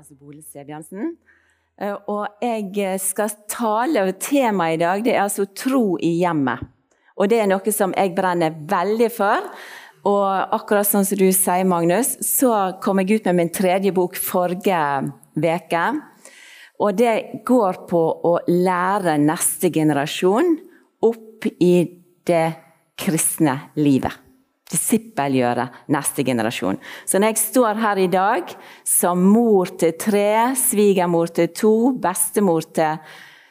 Altså Bole Sebjansen. Eh, Og jeg skal tale over temaet i dag. Det er altså tro i hjemmet. Og det er noe som jeg brenner veldig for. Og akkurat sånn som du sier, Magnus, så kom jeg ut med min tredje bok forrige uke. Og det går på å lære neste generasjon opp i det kristne livet disippelgjøre neste generasjon. Så når jeg står her i dag som mor til tre, svigermor til to, bestemor til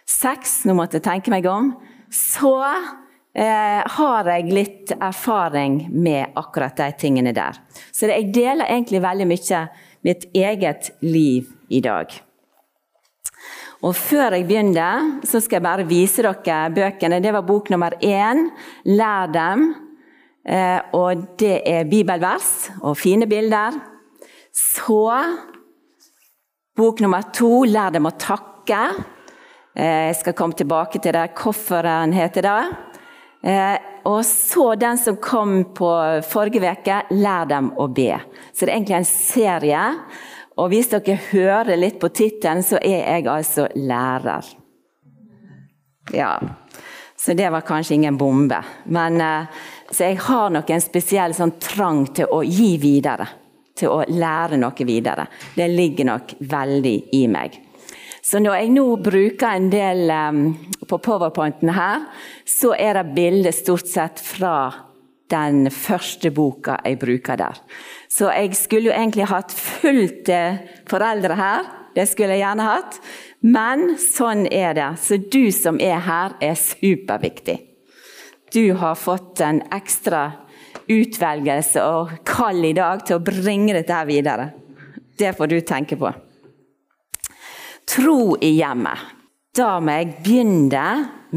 seks, nå måtte jeg tenke meg om, så eh, har jeg litt erfaring med akkurat de tingene der. Så jeg deler egentlig veldig mye mitt eget liv i dag. Og Før jeg begynner, så skal jeg bare vise dere bøkene. Det var bok nummer én, 'Lær dem'. Eh, og det er bibelvers og fine bilder. Så bok nummer to, 'Lær dem å takke'. Eh, jeg skal komme tilbake til det, hvorfor den heter det. Eh, og så den som kom på forrige uke, 'Lær dem å be'. Så det er egentlig en serie. Og hvis dere hører litt på tittelen, så er jeg altså lærer. Ja, så det var kanskje ingen bombe. Men så jeg har nok en spesiell sånn trang til å gi videre. Til å lære noe videre. Det ligger nok veldig i meg. Så når jeg nå bruker en del um, på powerpointen her, så er det bilder stort sett fra den første boka jeg bruker der. Så jeg skulle jo egentlig hatt fullt eh, foreldre her. Det skulle jeg gjerne hatt. Men sånn er det. Så du som er her, er superviktig. Du har fått en ekstra utvelgelse og kall i dag til å bringe dette her videre. Det får du tenke på. Tro i hjemmet. Da må jeg begynne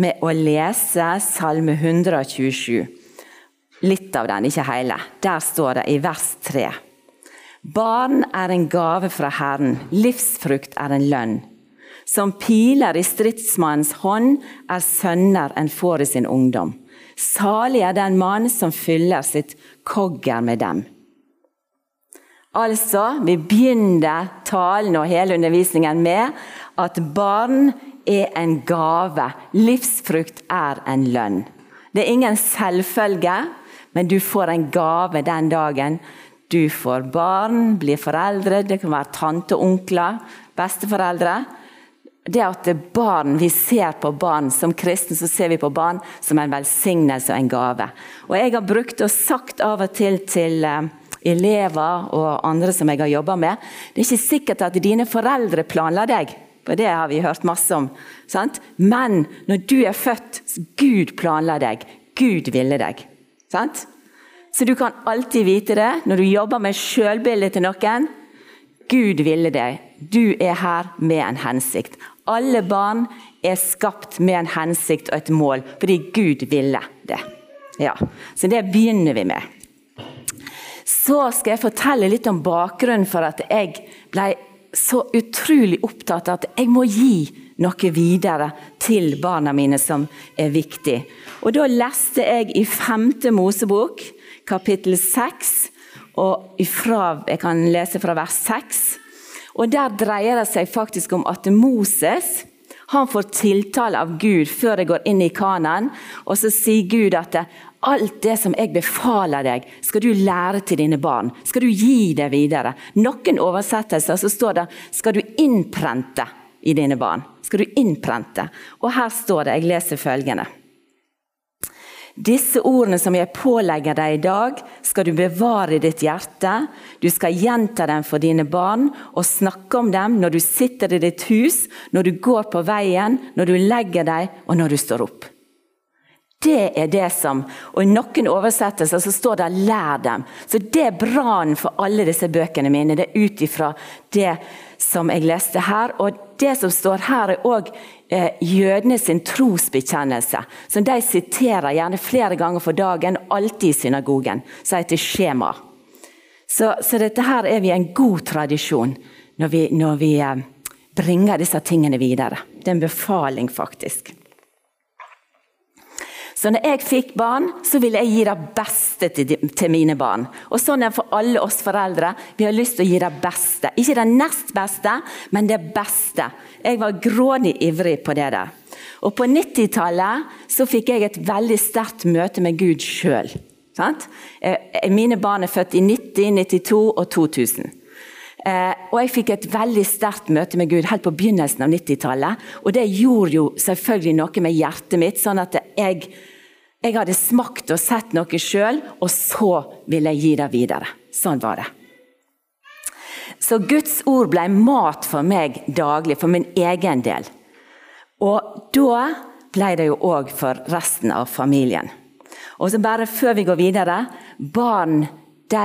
med å lese Salme 127. Litt av den, ikke hele. Der står det i vers 3. Barn er en gave fra Herren, livsfrukt er en lønn. Som piler i stridsmannens hånd er sønner en får i sin ungdom. Salig er den mann som fyller sitt kogger med dem. Altså, vi begynner talen og hele undervisningen med at barn er en gave. Livsfrukt er en lønn. Det er ingen selvfølge, men du får en gave den dagen. Du får barn, blir foreldre, det kan være tante onkler, besteforeldre det at barn, Vi ser på barn som kristne så ser vi på barn som en velsignelse og en gave. Og Jeg har brukt og sagt av og til til uh, elever og andre som jeg har jobba med Det er ikke sikkert at dine foreldre planla deg, for det har vi hørt masse om. Sant? Men når du er født, Gud planla deg. Gud ville deg. Sant? Så du kan alltid vite det når du jobber med sjølbildet til noen. Gud ville deg. Du er her med en hensikt. Alle barn er skapt med en hensikt og et mål, fordi Gud ville det. Ja, Så det begynner vi med. Så skal jeg fortelle litt om bakgrunnen for at jeg ble så utrolig opptatt av at jeg må gi noe videre til barna mine som er viktig. Og Da leste jeg i femte Mosebok, kapittel seks, og ifra, jeg kan lese fra vers seks. Og Der dreier det seg faktisk om at Moses han får tiltale av Gud før det går inn i Kanaan. Og så sier Gud at alt det som jeg befaler deg, skal du lære til dine barn. Skal du gi det videre. Noen oversettelser så står det skal du innprente i dine barn. Skal du innprente. Og her står det, jeg leser følgende. Disse ordene som jeg pålegger deg i dag, skal du bevare i ditt hjerte. Du skal gjenta dem for dine barn og snakke om dem når du sitter i ditt hus, når du går på veien, når du legger deg og når du står opp. Det er det som Og i noen oversettelser så står det 'lær dem'. Så det er brannen for alle disse bøkene mine. Det er ut ifra det som jeg leste her. Og det som står her, er òg eh, jødene sin trosbekjennelse. Som de siterer gjerne flere ganger for dagen, alltid i synagogen. Som heter skjema. Så, så, dette her er vi en god tradisjon når vi, når vi eh, bringer disse tingene videre. Det er en befaling, faktisk. Så når jeg fikk barn, så ville jeg gi det beste til, til, mine barn. Og sånn er det for alle oss foreldre. Vi har lyst til å gi det beste. Ikke det nest beste, men det beste. Jeg var grådig ivrig på det der. Og på 90-tallet så fikk jeg et veldig sterkt møte med Gud sjøl. Eh, mine barn er født i 90, 92 og 2000. Eh, og jeg fikk et veldig sterkt møte med Gud helt på begynnelsen av 90-tallet. Og det gjorde jo selvfølgelig noe med hjertet mitt, sånn at jeg jeg hadde smakt og sett noe sjøl, og så ville jeg gi det videre. Sånn var det. Så Guds ord ble mat for meg daglig, for min egen del. Og da ble det jo òg for resten av familien. Og så bare før vi går videre Barn de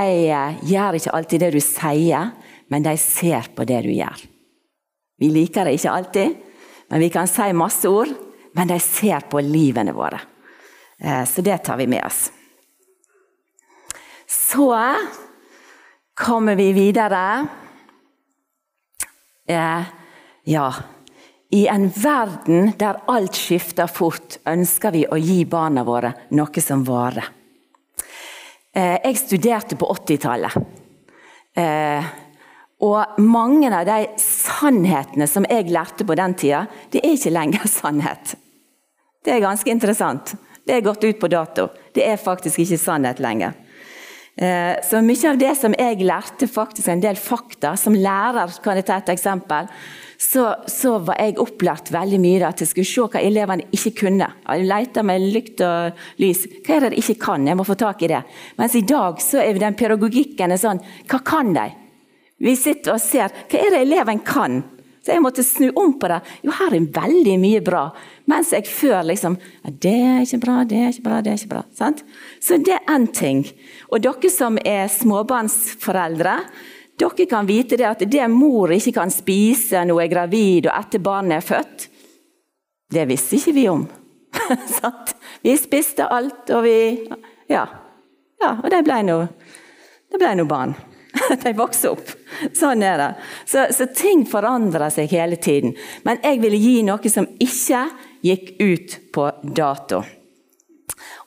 gjør ikke alltid det du sier, men de ser på det du gjør. Vi liker det ikke alltid, men vi kan si masse ord, men de ser på livene våre. Eh, så det tar vi med oss. Så kommer vi videre. Eh, ja I en verden der alt skifter fort, ønsker vi å gi barna våre noe som varer. Eh, jeg studerte på 80-tallet. Og mange av de sannhetene som jeg lærte på den tida, det er ikke lenger sannhet. Det er ganske interessant. Det er gått ut på dato. Det er faktisk ikke sannhet lenger. Eh, så mye av det som jeg lærte, faktisk en del fakta, som lærer, kan jeg ta et eksempel, så, så var jeg opplært veldig mye at jeg skulle se hva elevene ikke kunne. Jeg lette med lykt og lys. Hva er det de ikke kan? Jeg må få tak i det. Mens i dag så er den pedagogikken sånn Hva kan de? Vi sitter og ser. Hva er det eleven kan? Så jeg måtte snu om på det. Jo, her er veldig mye bra. Mens jeg før liksom Det er ikke bra, det er ikke bra, det er ikke bra. Sant? Så det er én ting. Og dere som er småbarnsforeldre, dere kan vite det at det mor ikke kan spise når hun er gravid og etter barnet er født, det visste ikke vi om. vi spiste alt, og vi Ja. ja og det ble nå barn. De vokser opp. Sånn er det. Så, så, ting forandrer seg hele tiden. Men jeg ville gi noe som ikke gikk ut på dato.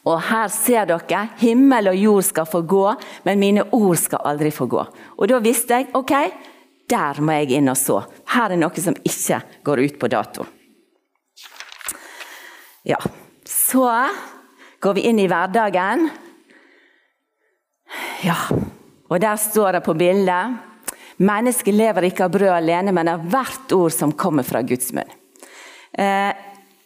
Og her ser dere himmel og jord skal få gå, men mine ord skal aldri få gå. Og da visste jeg ok, der må jeg inn og så. Her er noe som ikke går ut på dato. Ja, så går vi inn i hverdagen. Ja, og der står det på bildet Mennesket lever ikke av brød alene, men av hvert ord som kommer fra Guds munn. Eh,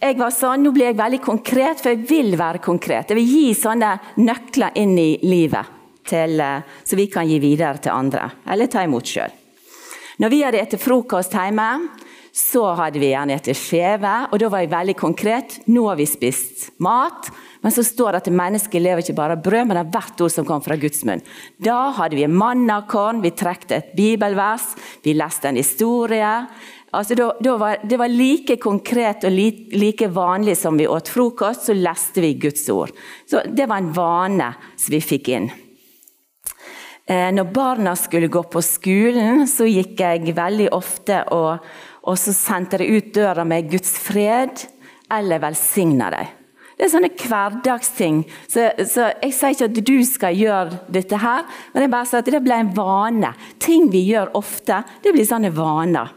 jeg var sånn, Nå blir jeg veldig konkret, for jeg vil være konkret. Jeg vil gi sånne nøkler inn i livet, til, eh, så vi kan gi videre til andre. Eller ta imot sjøl. Når vi hadde spist frokost hjemme, så hadde vi gjerne spist skjeve, og da var jeg veldig konkret. Nå har vi spist mat. Men så står det at mennesket lever ikke bare av brød, men av hvert ord som kom fra Guds munn. Da hadde vi mannakorn, vi trekte et bibelvers, vi leste en historie. Altså, da, da var, det var like konkret og like, like vanlig som vi åt frokost, så leste vi Guds ord. Så Det var en vane som vi fikk inn. Eh, når barna skulle gå på skolen, så gikk jeg veldig ofte og, og så sendte jeg ut døra med Guds fred, eller velsigna dem. Det er sånne hverdagsting. Så, så, Jeg sier ikke at du skal gjøre dette her, men jeg bare sier at det blir en vane. Ting vi gjør ofte, det blir sånne vaner.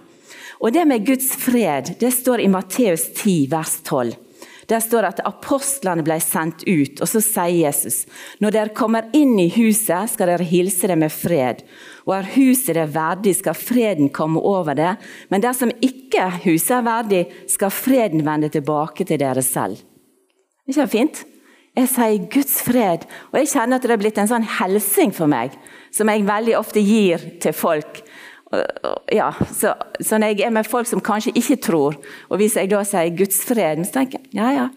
Og Det med Guds fred det står i Matteus 10, vers 12. Der står det at apostlene ble sendt ut, og så sier Jesus når dere kommer inn i huset, skal dere hilse det med fred. Og er huset det verdig, skal freden komme over det. Men dersom ikke huset er verdig, skal freden vende tilbake til dere selv. Ikke det fint? Jeg sier Guds fred, og jeg kjenner at det er blitt en sånn hilsing for meg, som jeg veldig ofte gir til folk. Ja, så, så, når jeg er med folk som kanskje ikke tror, og hvis jeg da sier Guds fred, så tenker jeg ja, ja,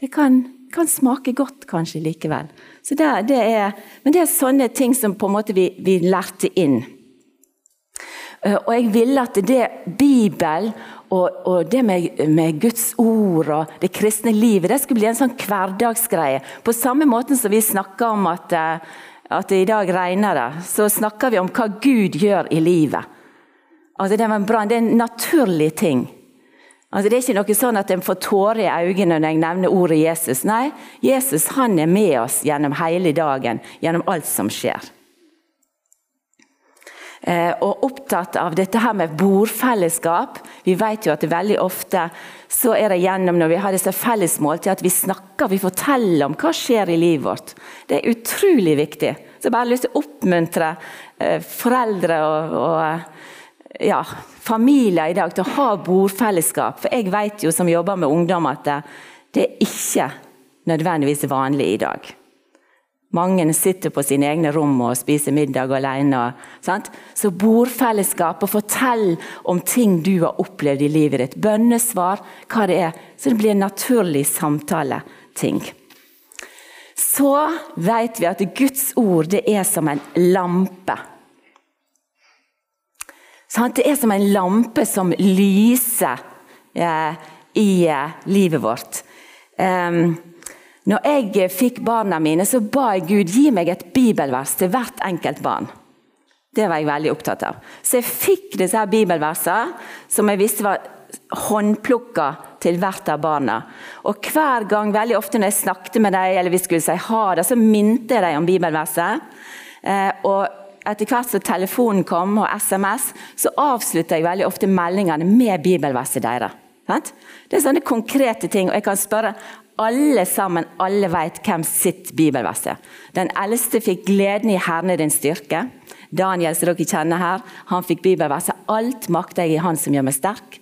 det kan, kan smake godt kanskje likevel. Det, det er, men det er sånne ting som på en måte vi, vi lærte inn. Eh, og jeg ville at det Bibel og, og det med, med, Guds ord og det kristne livet det skulle bli en sånn hverdagsgreie. På samme måte som vi snakker om at, eh, at det i dag regner det, så snakker vi om hva Gud gjør i livet. Altså det, bra, det er en naturlig ting. Altså det er ikke noe sånn at en får tårer i øynene når jeg nevner ordet Jesus. Nei, Jesus han er med oss gjennom hele dagen, gjennom alt som skjer. Eh, og opptatt av dette her med bordfellesskap. Vi vet jo at det veldig ofte så er det gjennom når vi har disse fellesmål til at vi snakker, vi forteller om hva skjer i livet vårt. Det er utrolig viktig. Så jeg bare har lyst til å oppmuntre eh, foreldre og, og ja, familier i dag til å ha bordfellesskap. For jeg vet jo som jobber med ungdom at det, det er ikke nødvendigvis vanlig i dag. Mange sitter på sine egne rom og spiser middag alene. Sant? Så og fortell om ting du har opplevd i livet ditt. Bønnesvar, hva det er. Så det blir en naturlig samtaleting. Så vet vi at Guds ord det er som en lampe. Det er som en lampe som lyser eh, i eh, livet vårt. Um, når jeg fikk barna mine, så ba jeg Gud gi meg et bibelvers til hvert enkelt barn. Det var jeg veldig opptatt av. Så jeg fikk disse her bibelversene som jeg visste var håndplukka til hvert av barna. Og hver gang, veldig ofte når jeg snakket med dem, eller vi skulle si ha det, så minte jeg dem om bibelverset. Eh, og etter hvert som telefonen kom, og SMS, så avslutta jeg veldig ofte meldingene med bibelverset deres. Det er sånne konkrete ting. og Jeg kan spørre alle sammen, alle vet hvem sitt bibelvers er. Den eldste fikk 'gleden i Herren er din styrke'. Daniel, som dere kjenner her, han fikk bibelverset 'Alt makter jeg i Han som gjør meg sterk'.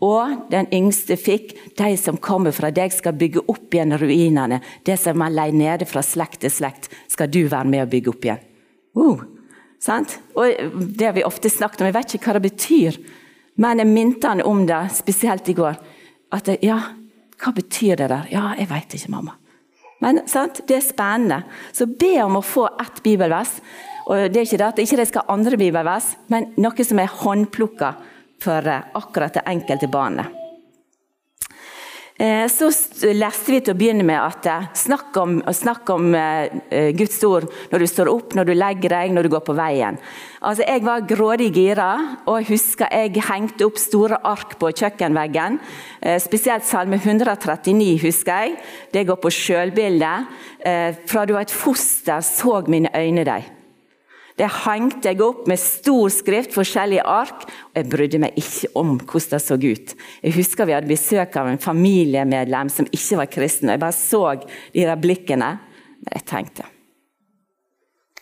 Og den yngste fikk 'De som kommer fra deg, skal bygge opp igjen ruinene'. 'Det som er lei nede fra slekt til slekt, skal du være med å bygge opp igjen'. Uh, sant? Og Det har vi ofte snakket om, jeg vet ikke hva det betyr. Men jeg minte han om det, spesielt i går. At ja, hva betyr det der? Ja, jeg veit ikke, mamma. Men sant? det er spennende. Så be om å få ett bibelvers. Og det er ikke det at ikke de skal andre bibelvers, men noe som er håndplukka for eh, akkurat det enkelte barnet. Eh, så leste vi til å begynne med at eh, snakk om, snakk om uh, Guds ord når du står opp, når du legger deg, når du går på veien. Altså, Jeg var grådig gira, og jeg husker jeg hengte opp store ark på kjøkkenveggen. Spesielt Salme 139 husker jeg. Det går på sjølbildet. Fra du var et foster, så mine øyne deg. Det hengte jeg opp med stor skrift, forskjellige ark, og jeg brydde meg ikke om hvordan det så ut. Jeg husker vi hadde besøk av en familiemedlem som ikke var kristen, og jeg bare så de der blikkene. Men jeg tenkte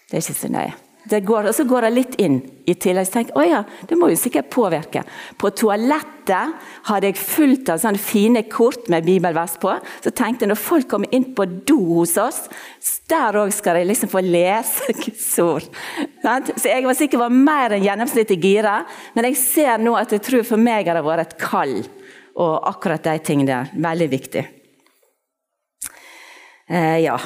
det er ikke så nøye. Går, og så går det litt inn i tillegg. Så tenker, jeg, ja, det må jo sikkert påvirke. På toalettet hadde jeg fullt av sånne fine kort med bibelvers på. Så tenkte jeg når folk kommer inn på do hos oss, der òg skal de liksom få lese Guds ord. Så jeg var sikkert mer enn gjennomsnittet gira, men jeg ser nå at jeg tror for meg har det vært et kall. Og akkurat de tingene der. Veldig viktig. Eh, ja.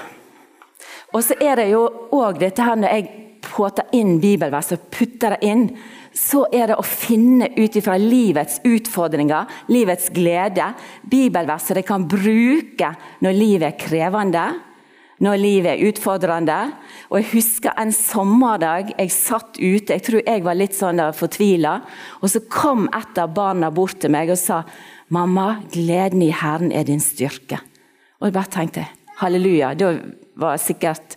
Og så er det jo òg dette her når jeg påta inn bibelvers og putter det inn, så er det å finne ut ifra livets utfordringer, livets glede, bibelverset de kan bruke når livet er krevende, når livet er utfordrende. Og Jeg husker en sommerdag jeg satt ute, jeg tror jeg var litt sånn fortvila. Og så kom et av barna bort til meg og sa 'Mamma, gleden i Herren er din styrke'. Og jeg bare tenkte halleluja. Det var sikkert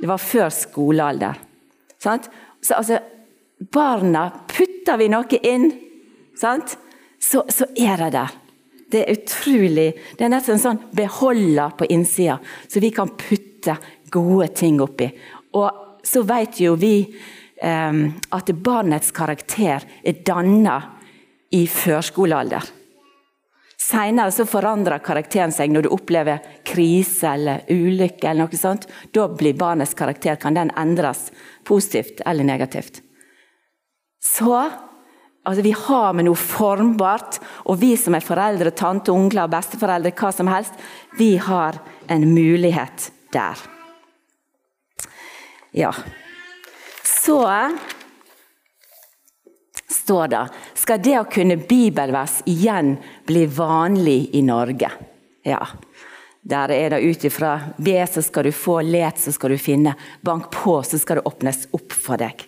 Det var før skolealder. Sant? Så altså, barna Putter vi noe inn, sant? Så, så er det der. Det er utrolig Det er nesten en sånn beholder på innsida, så vi kan putte gode ting oppi. Og så vet jo vi um, at barnets karakter er danna i førskolealder. Senere så forandrer karakteren seg når du opplever krise eller ulykke. eller noe sånt. Da blir barnets karakter, kan den endres positivt eller negativt. Så altså Vi har med noe formbart, og vi som er foreldre, tante, onkler, besteforeldre, hva som helst, vi har en mulighet der. Ja. Så står det skal det å kunne bibelvers igjen bli vanlig i Norge. Ja. Der er det ut ifra be, så skal du få, let, så skal du finne. Bank på, så skal det åpnes opp for deg.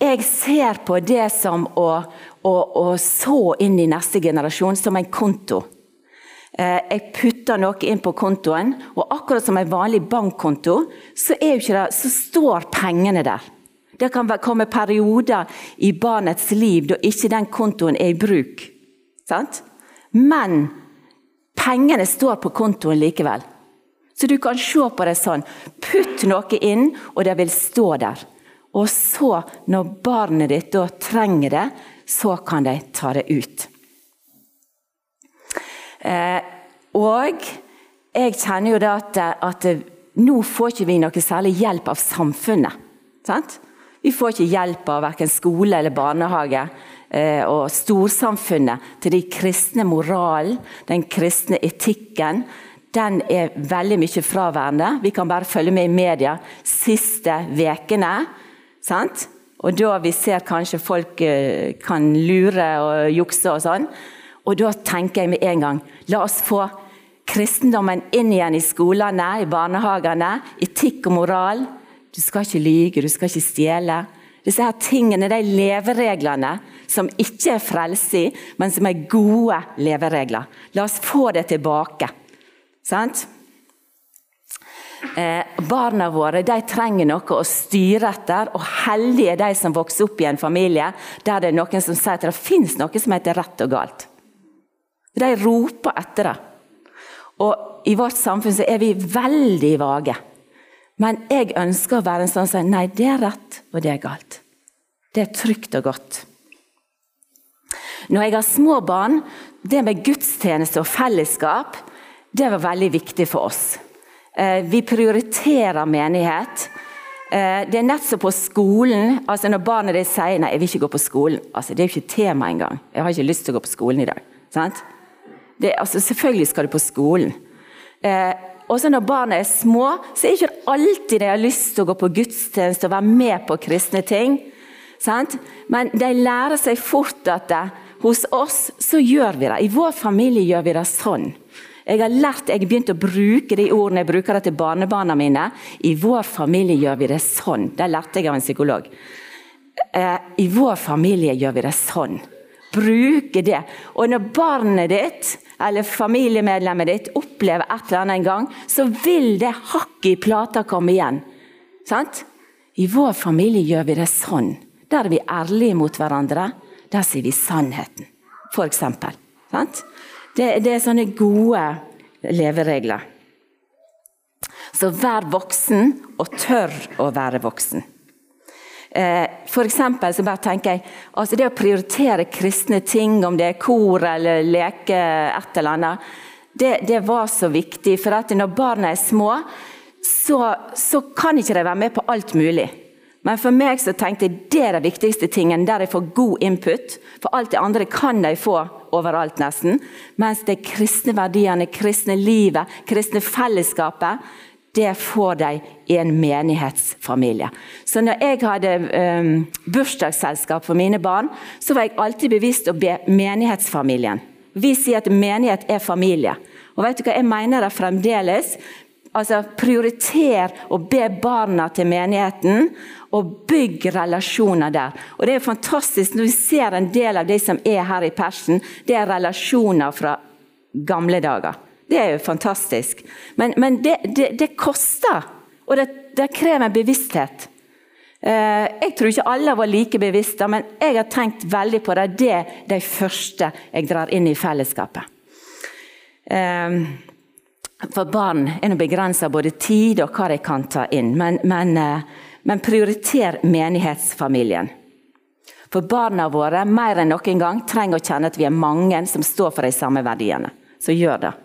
Jeg ser på det som å, å, å så inn i neste generasjon som en konto. Eh, jeg putter noe inn på kontoen, og akkurat som en vanlig bankkonto, så, det, så står pengene der. Det kan komme perioder i barnets liv da ikke den kontoen er i bruk. Sant? Men pengene står på kontoen likevel. Så du kan se på det sånn. Putt noe inn, og det vil stå der. Og så, når barnet ditt da trenger det, så kan de ta det ut. Eh, og jeg kjenner jo det at, at, nå får ikke vi noe særlig hjelp av samfunnet. Sant? Vi får ikke hjelp av verken skole eller barnehage eh, og storsamfunnet til de kristne moralen, den kristne etikken. Den er veldig mye fraværende. Vi kan bare følge med i media siste ukene? Og da vi ser kanskje folk eh, kan lure og jukse og sånn. Og da tenker jeg med en gang la oss få kristendommen inn igjen i skolene, i barnehagene. Etikk og moral. Du skal ikke lyge, du skal ikke stjele. Disse her tingene, de levereglene som ikke er frelse men som er gode leveregler. La oss få det tilbake. Sant? Eh, barna våre de trenger noe å styre etter, og heldige er de som vokser opp i en familie der det er noen som sier at det finnes noe som heter rett og galt. De roper etter det. Og I vårt samfunn så er vi veldig vage. Men jeg ønsker å være en sånn som sier nei, det er rett, og det er galt. Det er trygt og godt. Når jeg har små barn, det med gudstjeneste og fellesskap, det var veldig viktig for oss. Eh, vi prioriterer menighet. Eh, det er nett som på skolen. altså Når barnet ditt sier nei, jeg vil ikke gå på skolen. altså Det er jo ikke tema engang. Jeg har ikke lyst til å gå på skolen i dag. sant? Det, altså Selvfølgelig skal du på skolen. Eh, også når barna er små, så er det ikke alltid de har lyst til å gå på gudstjeneste og være med på kristne ting. Sant? Men de lærer seg fort at det, hos oss så gjør vi det. I vår familie gjør vi det sånn. Jeg har lært, jeg begynte begynt å bruke de ordene jeg bruker det til barnebarna mine. I vår familie gjør vi det sånn. Det lærte jeg av en psykolog. Eh, I vår familie gjør vi det sånn. Bruke det. Og når barnet ditt eller familiemedlemmet ditt opplever et eller annet en gang, så vil det hakket i plata komme igjen. Sant? I vår familie gjør vi det sånn. Der er vi ærlige mot hverandre. Der sier vi sannheten, eksempel. Sant? Det, det er sånne gode leveregler. Så vær voksen, og tør å være voksen. Eh, for eksempel, så bare tenker jeg, altså Det å prioritere kristne ting, om det er kor eller leke et eller annet, det, det var så viktig. For at når barna er små, så, så kan ikke de være med på alt mulig. Men for meg så tenkte jeg det er den viktigste tingen, der jeg får god input. For alt det andre kan de få overalt, nesten. Mens de kristne verdiene, kristne livet, kristne fellesskapet, det får de i en menighetsfamilie. Så når jeg hadde um, bursdagsselskap for mine barn, så var jeg alltid bevisst å be menighetsfamilien. Vi sier at menighet er familie. Og vet du hva, Jeg mener det fremdeles. Altså, Prioriter å be barna til menigheten, og bygg relasjoner der. Og Det er fantastisk når vi ser en del av de som er her i persen, det er relasjoner fra gamle dager. Det er jo fantastisk. Men, men det, det, det, koster, og det, det krever bevissthet. Eh, jeg tror ikke alle var like bevisste, men jeg har tenkt veldig på det. Det er de første jeg drar inn i fellesskapet. Eh, for barn er nå begrensa både tid og hva de kan ta inn. Men, men, eh, men, prioriter menighetsfamilien. For barna våre mer enn noen gang trenger å kjenne at vi er mange som står for de samme verdiene. Så gjør det.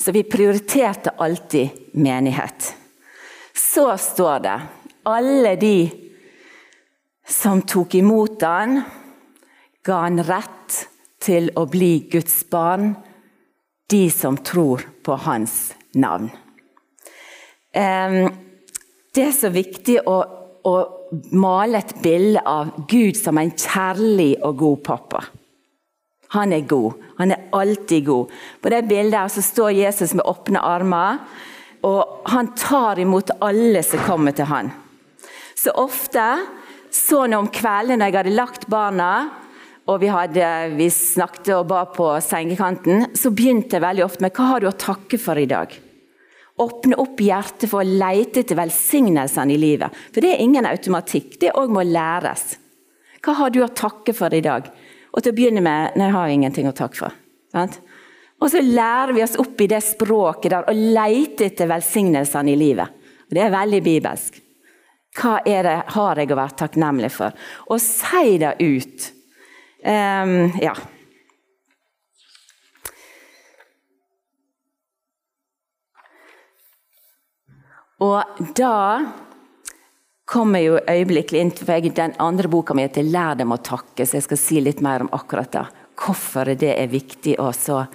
Så vi prioriterte alltid menighet. Så står det alle de som tok imot han, ga han rett til å bli Guds barn de som tror på hans navn. Det er så viktig å, å male et bilde av Gud som en kjærlig og god pappa. Han er god. Han er alltid god. På det bildet så står Jesus med åpne armer, og han tar imot alle som kommer til han. Så ofte, så nå om kvelden når jeg hadde lagt barna, og vi, hadde, vi snakket og ba på sengekanten, så begynte jeg veldig ofte med 'Hva har du å takke for i dag?' Åpne opp hjertet for å lete etter velsignelsene i livet. For det er ingen automatikk. Det òg må læres. Hva har du å takke for i dag? Og til å begynne med Nei, jeg har ingenting å takke for. Sant? Og så lærer vi oss opp i det språket der og leter etter velsignelsene i livet. Og Det er veldig bibelsk. Hva er det har jeg å være takknemlig for? Og si det ut. Um, ja. Og da kommer jo øyeblikkelig inn for Den andre boka mi heter 'Lær dem å takke', så jeg skal si litt mer om akkurat det. Hvorfor det er viktig også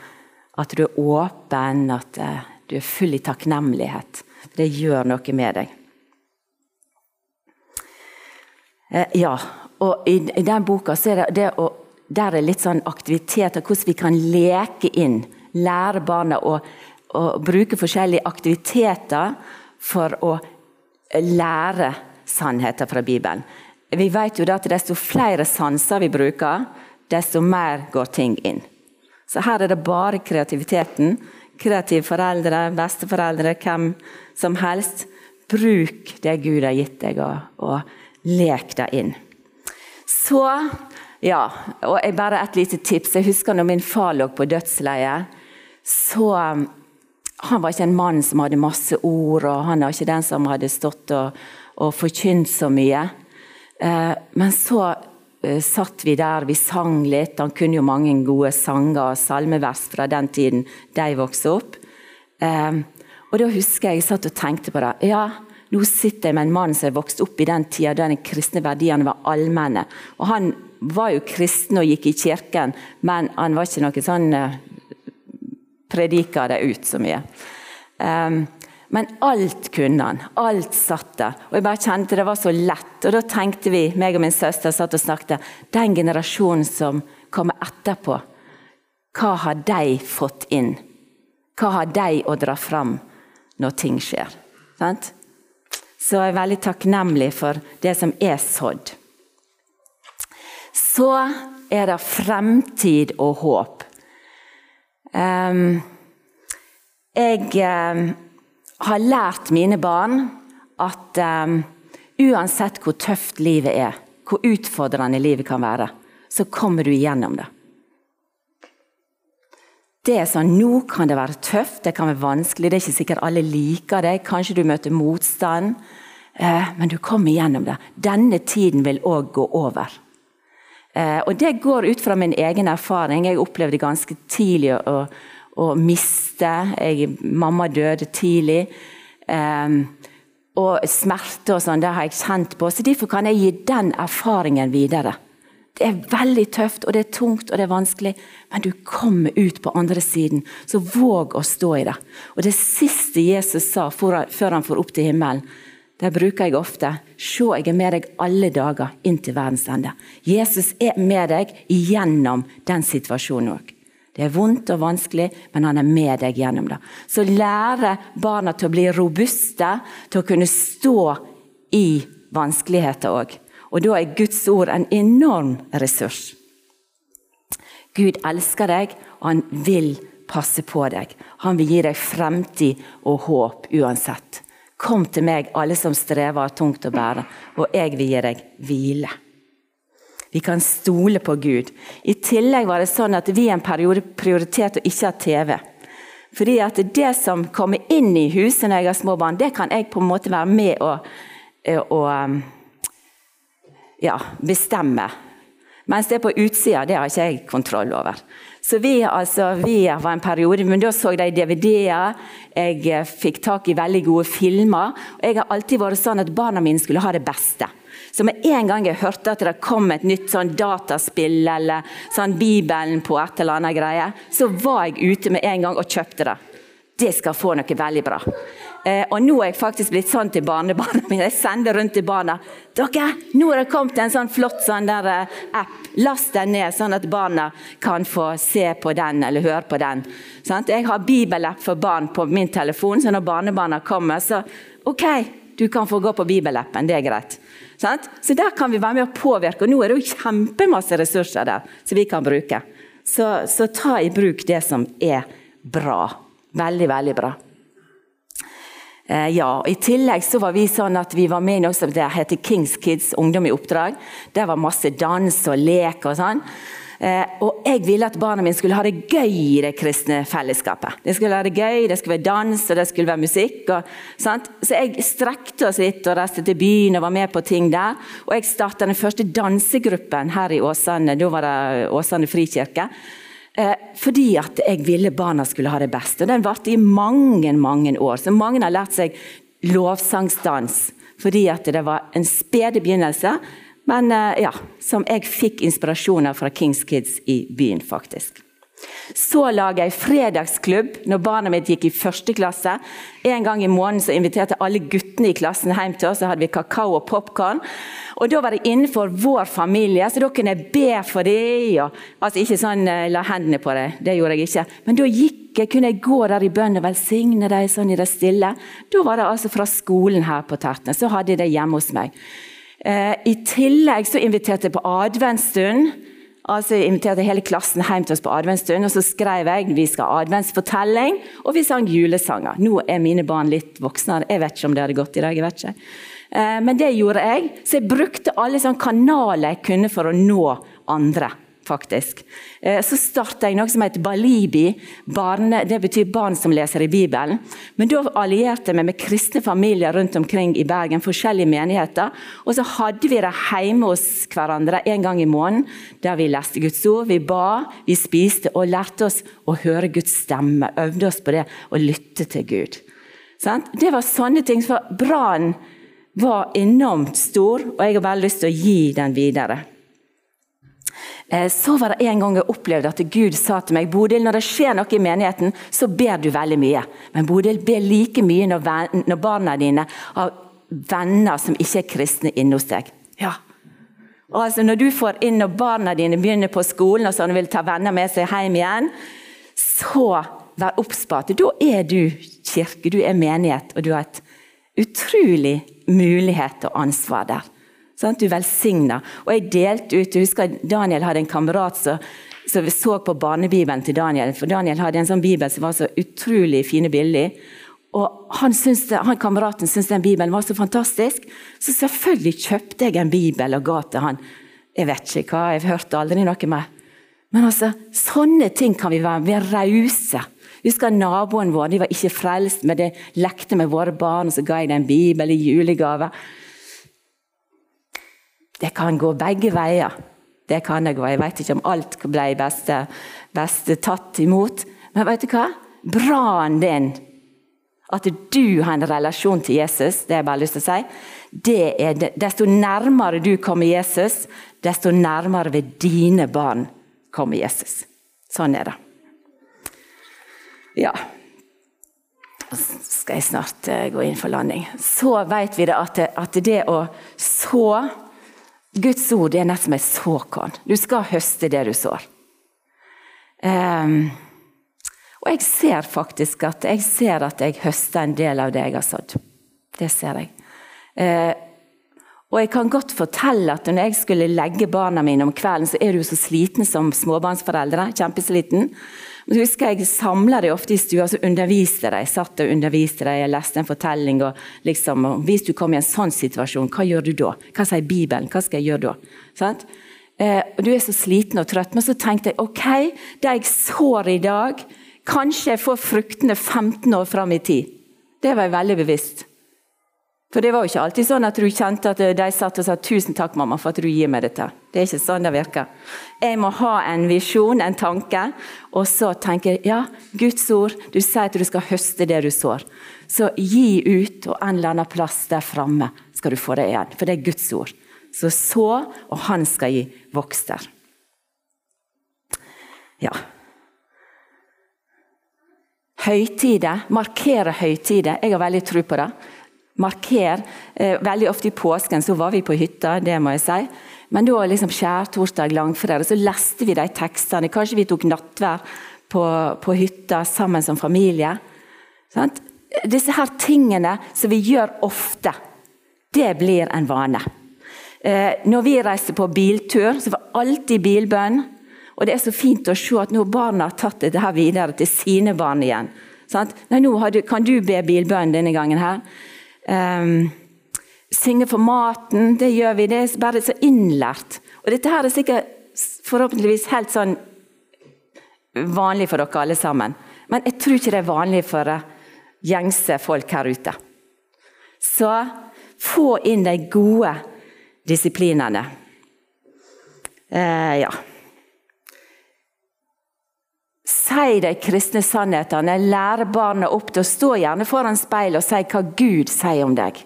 at du er åpen, at eh, du er full i takknemlighet. Det gjør noe med deg. Eh, ja, og i, den boka er det, det å, der er litt sånn aktiviteter, hvordan vi kan leke inn. Lære barna å, å bruke forskjellige aktiviteter for å lære sannheter fra Bibelen. Vi vet jo at Desto flere sanser vi bruker, desto mer går ting inn. Så her er det bare kreativiteten. Kreative foreldre, besteforeldre, hvem som helst. Bruk det Gud har gitt deg, og, og lek det inn. Så ja, og jeg bare et lite tips. Jeg husker når min far lå på dødsleiet. Så Han var ikke en mann som hadde masse ord, og han var ikke den som hadde stått og, og forkynt så mye. Eh, men så eh, satt vi der, vi sang litt. Han kunne jo mange gode sanger og salmevers fra den tiden de vokste opp. Eh, og da husker jeg jeg satt og tenkte på det. Ja, nå sitter jeg med en mann som er vokst opp i den tida da de kristne verdiene var allmenne. Og han var jo kristen og gikk i kirken, men han var ikke noe sånn Predika det ut så mye. Men alt kunne han. Alt satt der. Og jeg bare kjente det var så lett. Og da tenkte vi, meg og min søster satt og snakket, den generasjonen som kommer etterpå, hva har de fått inn? Hva har de å dra fram når ting skjer? Så jeg er veldig takknemlig for det som er sådd så er det fremtid og håp. jeg har lært mine barn at uansett hvor tøft livet er, hvor utfordrende livet kan være, så kommer du igjennom det. Det er sånn, Nå kan det være tøft, det kan være vanskelig, det er ikke sikkert alle liker det. Kanskje du møter motstand, eh, men du kommer igjennom det. Denne tiden vil òg gå over. Eh, og Det går ut fra min egen erfaring. Jeg opplevde ganske tidlig å, å miste. Jeg, mamma døde tidlig. Um, og smerte og sånn, det har jeg kjent på. Så Derfor kan jeg gi den erfaringen videre. Det er veldig tøft, og det er tungt og det er vanskelig, men du kommer ut på andre siden. Så våg å stå i det. Og Det siste Jesus sa før han får opp til himmelen, det bruker jeg ofte. Se, jeg er med deg alle dager inn til verdens ende. Jesus er med deg gjennom den situasjonen òg. Det er vondt og vanskelig, men han er med deg gjennom det. Så lære barna til å bli robuste, til å kunne stå i vanskeligheter òg. Og da er Guds ord en enorm ressurs. Gud elsker deg, og han vil passe på deg. Han vil gi deg fremtid og håp uansett. Kom til meg, alle som strever og tungt å bære, og jeg vil gi deg hvile. Vi kan stole på Gud. I tillegg var det sånn at vi en periode prioriterte å ikke ha TV. Fordi at det som kommer inn i huset når jeg har små barn, det kan jeg på en måte være med og, og ja, bestemme. Mens det på utsida, det har ikke jeg kontroll over. Så vi, altså, vi var en periode, men da så de DVD-er. Jeg eh, fikk tak i veldig gode filmer. og Jeg har alltid vært sånn at barna mine skulle ha det beste. Så med en gang jeg hørte at det kom et nytt sånn dataspill eller sånn Bibelen på et eller annet greie, så var jeg ute med en gang og kjøpte det. Det skal få noe veldig bra. Eh, og nå er jeg faktisk blitt sånn til barnebarna mine. Jeg sender rundt til barna. Dere, nå har det kommet en sånn flott sånn der, uh, app. Last den ned, sånn at barna kan få se på den eller høre på den. Jeg har bibelapp for barn på min telefon, så når barnebarna kommer, så OK, du kan få gå på bibelappen. Det er greit. Så der kan vi være med å påvirke. Og nå er det jo kjempemasse ressurser der som vi kan bruke. Så, så ta i bruk det som er bra. Veldig, veldig bra. Eh, ja, I tillegg så var vi sånn at vi var med i noe som heter Kings Kids Ungdom i oppdrag. Der var masse dans og lek og sånn. Eh, og jeg ville at barna mine skulle ha det gøy i det kristne fellesskapet. Det skulle det gøy, det skulle være dans og det skulle være musikk. Og, så jeg strekte oss litt og reiste til byen og var med på ting der. Og jeg starta den første dansegruppen her i Åsane. Da var det Åsane frikirke. Eh, fordi at jeg ville barna skulle ha det best. Og den varte i mange, mange år. Så mange har lært seg lovsangsdans fordi at det var en spede begynnelse men eh, ja, som jeg fikk inspirasjon av fra Kings Kids i byen, faktisk. Så laga jeg fredagsklubb når barna mitt gikk i første klasse. En gang i måneden så inviterte alle guttene i klassen hjem til oss. Så hadde vi kakao og popkorn. Og da var det innenfor vår familie, så da kunne jeg be for dem. altså ikke sånn eh, la hendene på det, det gjorde jeg ikke. Men da gikk jeg, kunne jeg gå der i bønn og velsigne dem sånn i det stille. Da var det altså fra skolen her på Tertnes. Så hadde jeg det hjemme hos meg. Eh, I tillegg så inviterte jeg på adventsstund. Altså jeg inviterte hele klassen hjem til oss på adventsstund, og så skrev jeg vi skal ha adventsfortelling, og vi sang julesanger. Nå er mine barn litt voksne, jeg vet ikke om det hadde gått i dag. jeg vet ikke. Eh, men det gjorde jeg, så jeg brukte alle sånne kanaler jeg kunne for å nå andre faktisk. Eh, så starta jeg noe som heter Balibi. Barne, det betyr barn som leser i Bibelen. Men da allierte jeg meg med kristne familier rundt omkring i Bergen. forskjellige menigheter, Og så hadde vi det hjemme hos hverandre en gang i måneden. Der vi leste Guds ord, vi ba, vi spiste og lærte oss å høre Guds stemme. Øvde oss på det og lytte til Gud. Det var sånne ting. For brannen var enormt stor, og jeg har bare lyst til å gi den videre. Eh, så var det en gang jeg opplevde at Gud sa til meg Bodil, når det skjer noe i menigheten, så ber du veldig mye. Men Bodil, ber like mye når, når barna dine har venner som ikke er kristne inne hos deg. Ja. Og altså Når du får inn når barna dine begynner på skolen og sånn, vil ta venner med seg hjem igjen, så vær obs på at da er du kirke, du er menighet, og du har et utrolig mulighet og ansvar der. Sant? Du velsigna. Og jeg delte ut Jeg husker Daniel hadde en kamerat som så vi så på barnebibelen til Daniel. For Daniel hadde en sånn bibel som var så utrolig fine bilder. Og han, det, han Kameraten syntes den bibelen var så fantastisk, så selvfølgelig kjøpte jeg en bibel og ga til han. Jeg vet ikke hva, jeg hørte aldri noe mer. Men altså, sånne ting kan vi være. Vi er rause. Husker naboen vår, de var ikke frelst, men de lekte med våre barn, og så ga jeg dem en bibel i julegave. Det kan gå begge veier. Det kan det gå. jeg vet ikke om alt ble beste tatt imot. Men vet du hva? Brannen din, at du har en relasjon til Jesus, det har jeg bare lyst til å si, det er desto nærmere du kommer Jesus, desto nærmere ved dine barn kommer Jesus. Sånn er det. Ja. Skal jeg snart eh, gå inn for landing. Så vet vi det at, at det å så Guds ord er nesten som et såkorn. Du skal høste det du sår. Um, og jeg ser faktisk at jeg ser at jeg høster en del av det jeg har sådd. Det ser jeg. Uh, og jeg kan godt fortelle at når jeg skulle legge barna mine om kvelden, så er du så sliten som småbarnsforeldre. Kjempesliten. Men husker Jeg samla dem ofte i stua og underviste de. Jeg satt og underviste dem, jeg leste en fortelling. og liksom, og Hvis du kommer i en sånn situasjon, hva gjør du da? Hva sier Bibelen? Hva skal jeg gjøre da? Sånn? Eh, Du er så sliten og trøtt. Men så tenkte jeg ok, det jeg sår i dag, kanskje jeg får fruktene 15 år fram i tid. Det var jeg veldig bevisst. For det var jo ikke alltid sånn at du kjente at de satt og sa 'tusen takk, mamma, for at du gir meg dette'. Det er ikke sånn det virker. Jeg må ha en visjon, en tanke, og så tenke ja, Guds ord, du sier at du skal høste det du sår. Så gi ut, og en eller annen plass der framme skal du få det igjen. For det er Guds ord. Så så, og han skal gi vokster. Ja. Høytider, markere høytider. Jeg har veldig tro på det. Marker. Eh, veldig ofte i påsken så var vi på hytta, det må jeg si. Men da liksom skjærtorsdag, langfredag, så leste vi de tekstene. Kanskje vi tok nattvær på, på hytta sammen som familie. Sant? Disse her tingene som vi gjør ofte, det blir en vane. Eh, når vi reiste på biltur, så var alltid bilbønn. Og det er så fint å se at nå barna har tatt dette her videre til sine barn igjen. Nei, nå du, kan du be bilbønn denne gangen her. Um, synge for maten, det gjør vi. Det er bare så innlært. Og dette her er sikkert forhåpentligvis helt sånn vanlig for dere alle sammen. Men jeg tror ikke det er vanlig for eh, gjengse folk her ute. Så få inn de gode disiplinene. Eh, ja. Si de kristne sannhetene. Lær barna opp til å stå gjerne foran speilet og si hva Gud sier om deg.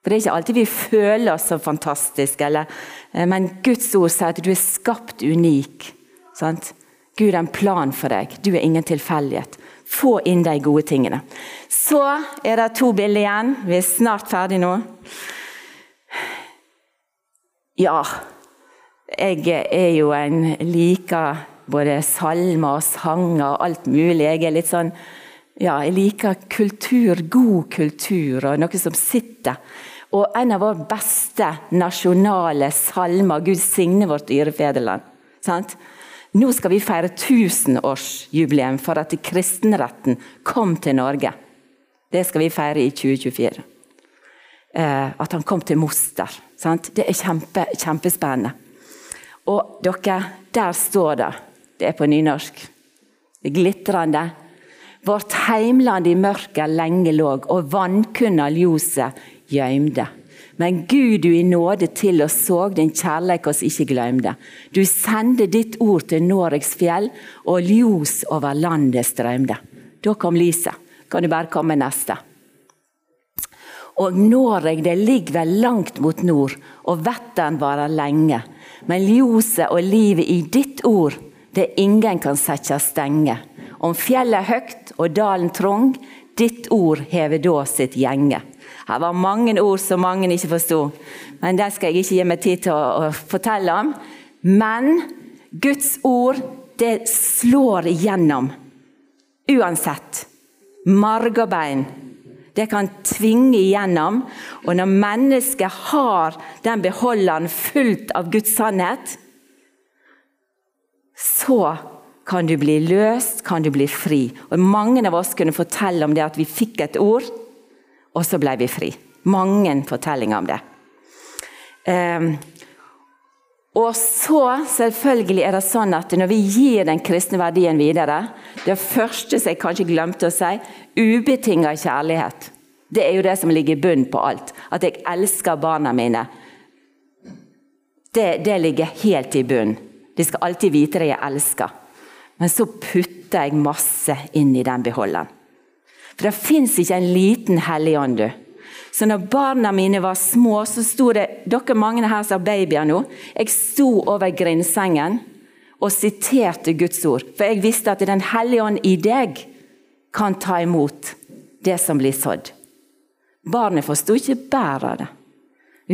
For Det er ikke alltid vi føler oss så fantastiske, eller, eh, men Guds ord sier at du er skapt unik. Sant? Gud har en plan for deg. Du er ingen tilfeldighet. Få inn de gode tingene. Så er det to bilder igjen. Vi er snart ferdig nå. Ja, jeg er jo en liker både salmer og sanger og alt mulig. Jeg er litt sånn ja, jeg liker kultur, god kultur, og noe som sitter. Og en av våre beste nasjonale salmer, 'Gud signe vårt dyre. Sant? Nå skal vi feire tusenårsjubileum for at kristenretten kom til Norge. Det skal vi feire i 2024. Eh, at han kom til Moster. Sant? Det er kjempe, kjempespennende. Og dere, der står det det er på nynorsk. Det glitrende. Vårt heimland i mørket lenge låg, og vannkunna ljoset gøymde. Men Gud du i nåde til oss såg, din kjærleik oss ikke gløymde. Du sendte ditt ord til Noregs fjell, og ljos over landet strømde. Da kom lyset. Kan du bare komme neste? Og Noreg det ligger vel langt mot nord, og vetteren varer lenge. Men ljoset og livet i ditt ord det ingen kan sette stenge. Om fjellet er høgt og dalen trong, ditt ord hever da sitt gjenge. Her var mange ord som mange ikke forsto, men det skal jeg ikke gi meg tid til å, å fortelle om. Men Guds ord, det slår igjennom. Uansett. Marg og bein. Det kan tvinge igjennom. Og når mennesket har den beholderen fullt av Guds sannhet, så kan du bli løst, kan du bli fri. Og Mange av oss kunne fortelle om det at vi fikk et ord, og så ble vi fri. Mange fortellinger om det. Um, og så selvfølgelig er det sånn at når vi gir den kristne verdien videre Det første som jeg kanskje glemte å si ubetinga kjærlighet. Det er jo det som ligger i bunnen på alt. At jeg elsker barna mine. Det, det ligger helt i bunnen. De skal alltid vite de er elska. Men så putter jeg masse inn i den beholderen. For det fins ikke en liten hellig ånd, du. Så når barna mine var små, så sto det Dere mange her som har babyer nå. Jeg sto over grindsengen og siterte Guds ord. For jeg visste at Den hellige ånd i deg kan ta imot det som blir sådd. Barnet forsto ikke bæret av det.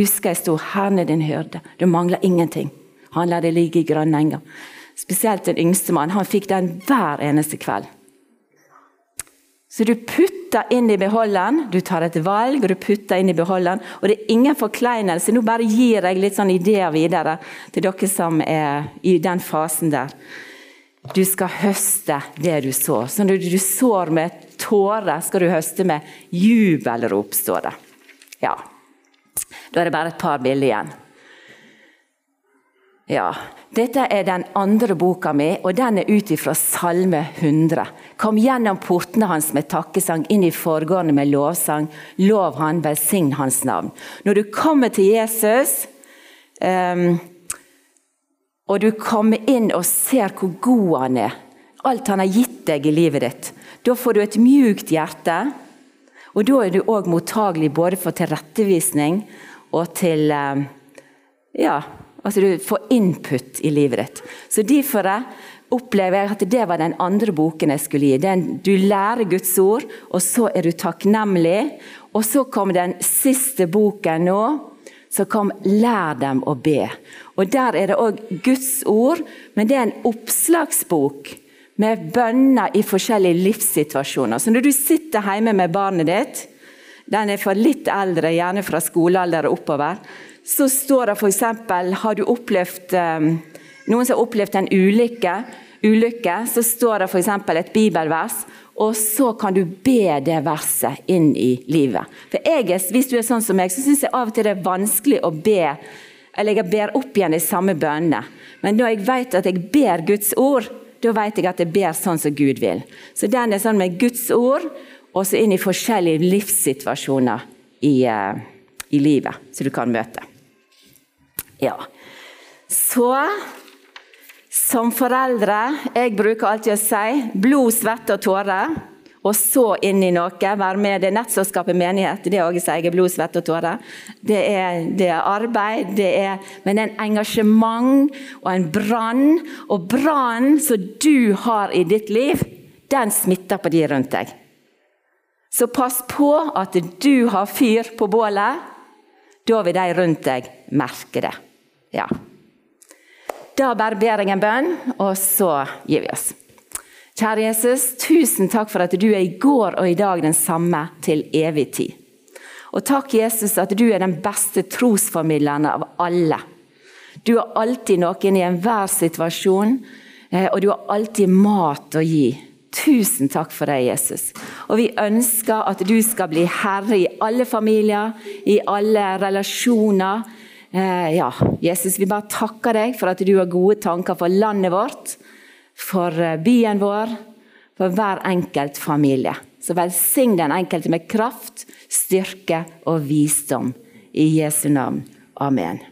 Husker jeg sto 'Herren er din hørte'. Det mangler ingenting. Han lar det ligge i grønne enger. Spesielt den yngste mann. Han fikk den hver eneste kveld. Så du putter inn i beholderen, du tar et valg og du putter inn i beholderen. Og det er ingen forkleinelse. Nå bare gir jeg litt sånn ideer videre til dere som er i den fasen der. Du skal høste det du sår. Så når du sår med tårer, skal du høste med jubelrop, står det. Ja. Da er det bare et par bilder igjen. Ja, Dette er den andre boka mi, og den er ut ifra Salme 100. Kom gjennom portene hans med takkesang, inn i forgårdene med lovsang. Lov han, velsign hans navn. Når du kommer til Jesus, um, og du kommer inn og ser hvor god han er, alt han har gitt deg i livet ditt, da får du et mjukt hjerte. Og da er du òg mottagelig både for tilrettevisning og til um, Ja, altså du får input i livet ditt. Så derfor opplever jeg at det var den andre boken jeg skulle gi. Den, du lærer Guds ord, og så er du takknemlig. Og så kom den siste boken nå, så kom 'Lær dem å be'. Og Der er det òg Guds ord, men det er en oppslagsbok med bønner i forskjellige livssituasjoner. Så når du sitter hjemme med barnet ditt, den er for litt eldre, gjerne fra skolealder og oppover, så står det f.eks.: Har du opplevd um, noen som har opplevd en ulykke, ulykke så står det f.eks. et bibelvers, og så kan du be det verset inn i livet. For jeg, Hvis du er sånn som meg, så syns jeg av og til det er vanskelig å be eller jeg ber opp igjen de samme bønnene. Men når jeg vet at jeg ber Guds ord, da vet jeg at jeg ber sånn som Gud vil. Så den er sånn med Guds ord, og så inn i forskjellige livssituasjoner i, uh, i livet som du kan møte. Ja. Så som foreldre Jeg bruker alltid å si blod, svette og tårer. Og så inn i noe. Være med det nett som skaper menighet. Det er også jeg blod, svette og tårer. Det er, det er arbeid, det er, men en engasjement og en brann. Og brannen som du har i ditt liv, den smitter på de rundt deg. Så pass på at du har fyr på bålet. Da vil de rundt deg merke det. Ja. Da bare ber jeg en bønn, og så gir vi oss. Kjære Jesus, tusen takk for at du er i går og i dag den samme til evig tid. Og takk, Jesus, at du er den beste trosformidleren av alle. Du har alltid noen i enhver situasjon, eh, og du har alltid mat å gi. Tusen takk for deg, Jesus. Og vi ønsker at du skal bli herre i alle familier, i alle relasjoner, ja, Jesus, vi bare takker deg for at du har gode tanker for landet vårt, for eh, byen vår, for hver enkelt familie. Så velsign den enkelte med kraft, styrke og visdom. I Jesu navn. Amen.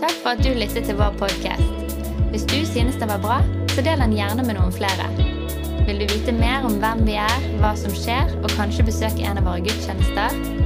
Takk for at du lyttet til vår podkast. Hvis du synes det var bra, så del den gjerne med noen flere. Vil du vite mer om hvem vi er, hva som skjer, og kanskje besøke en av våre gudstjenester?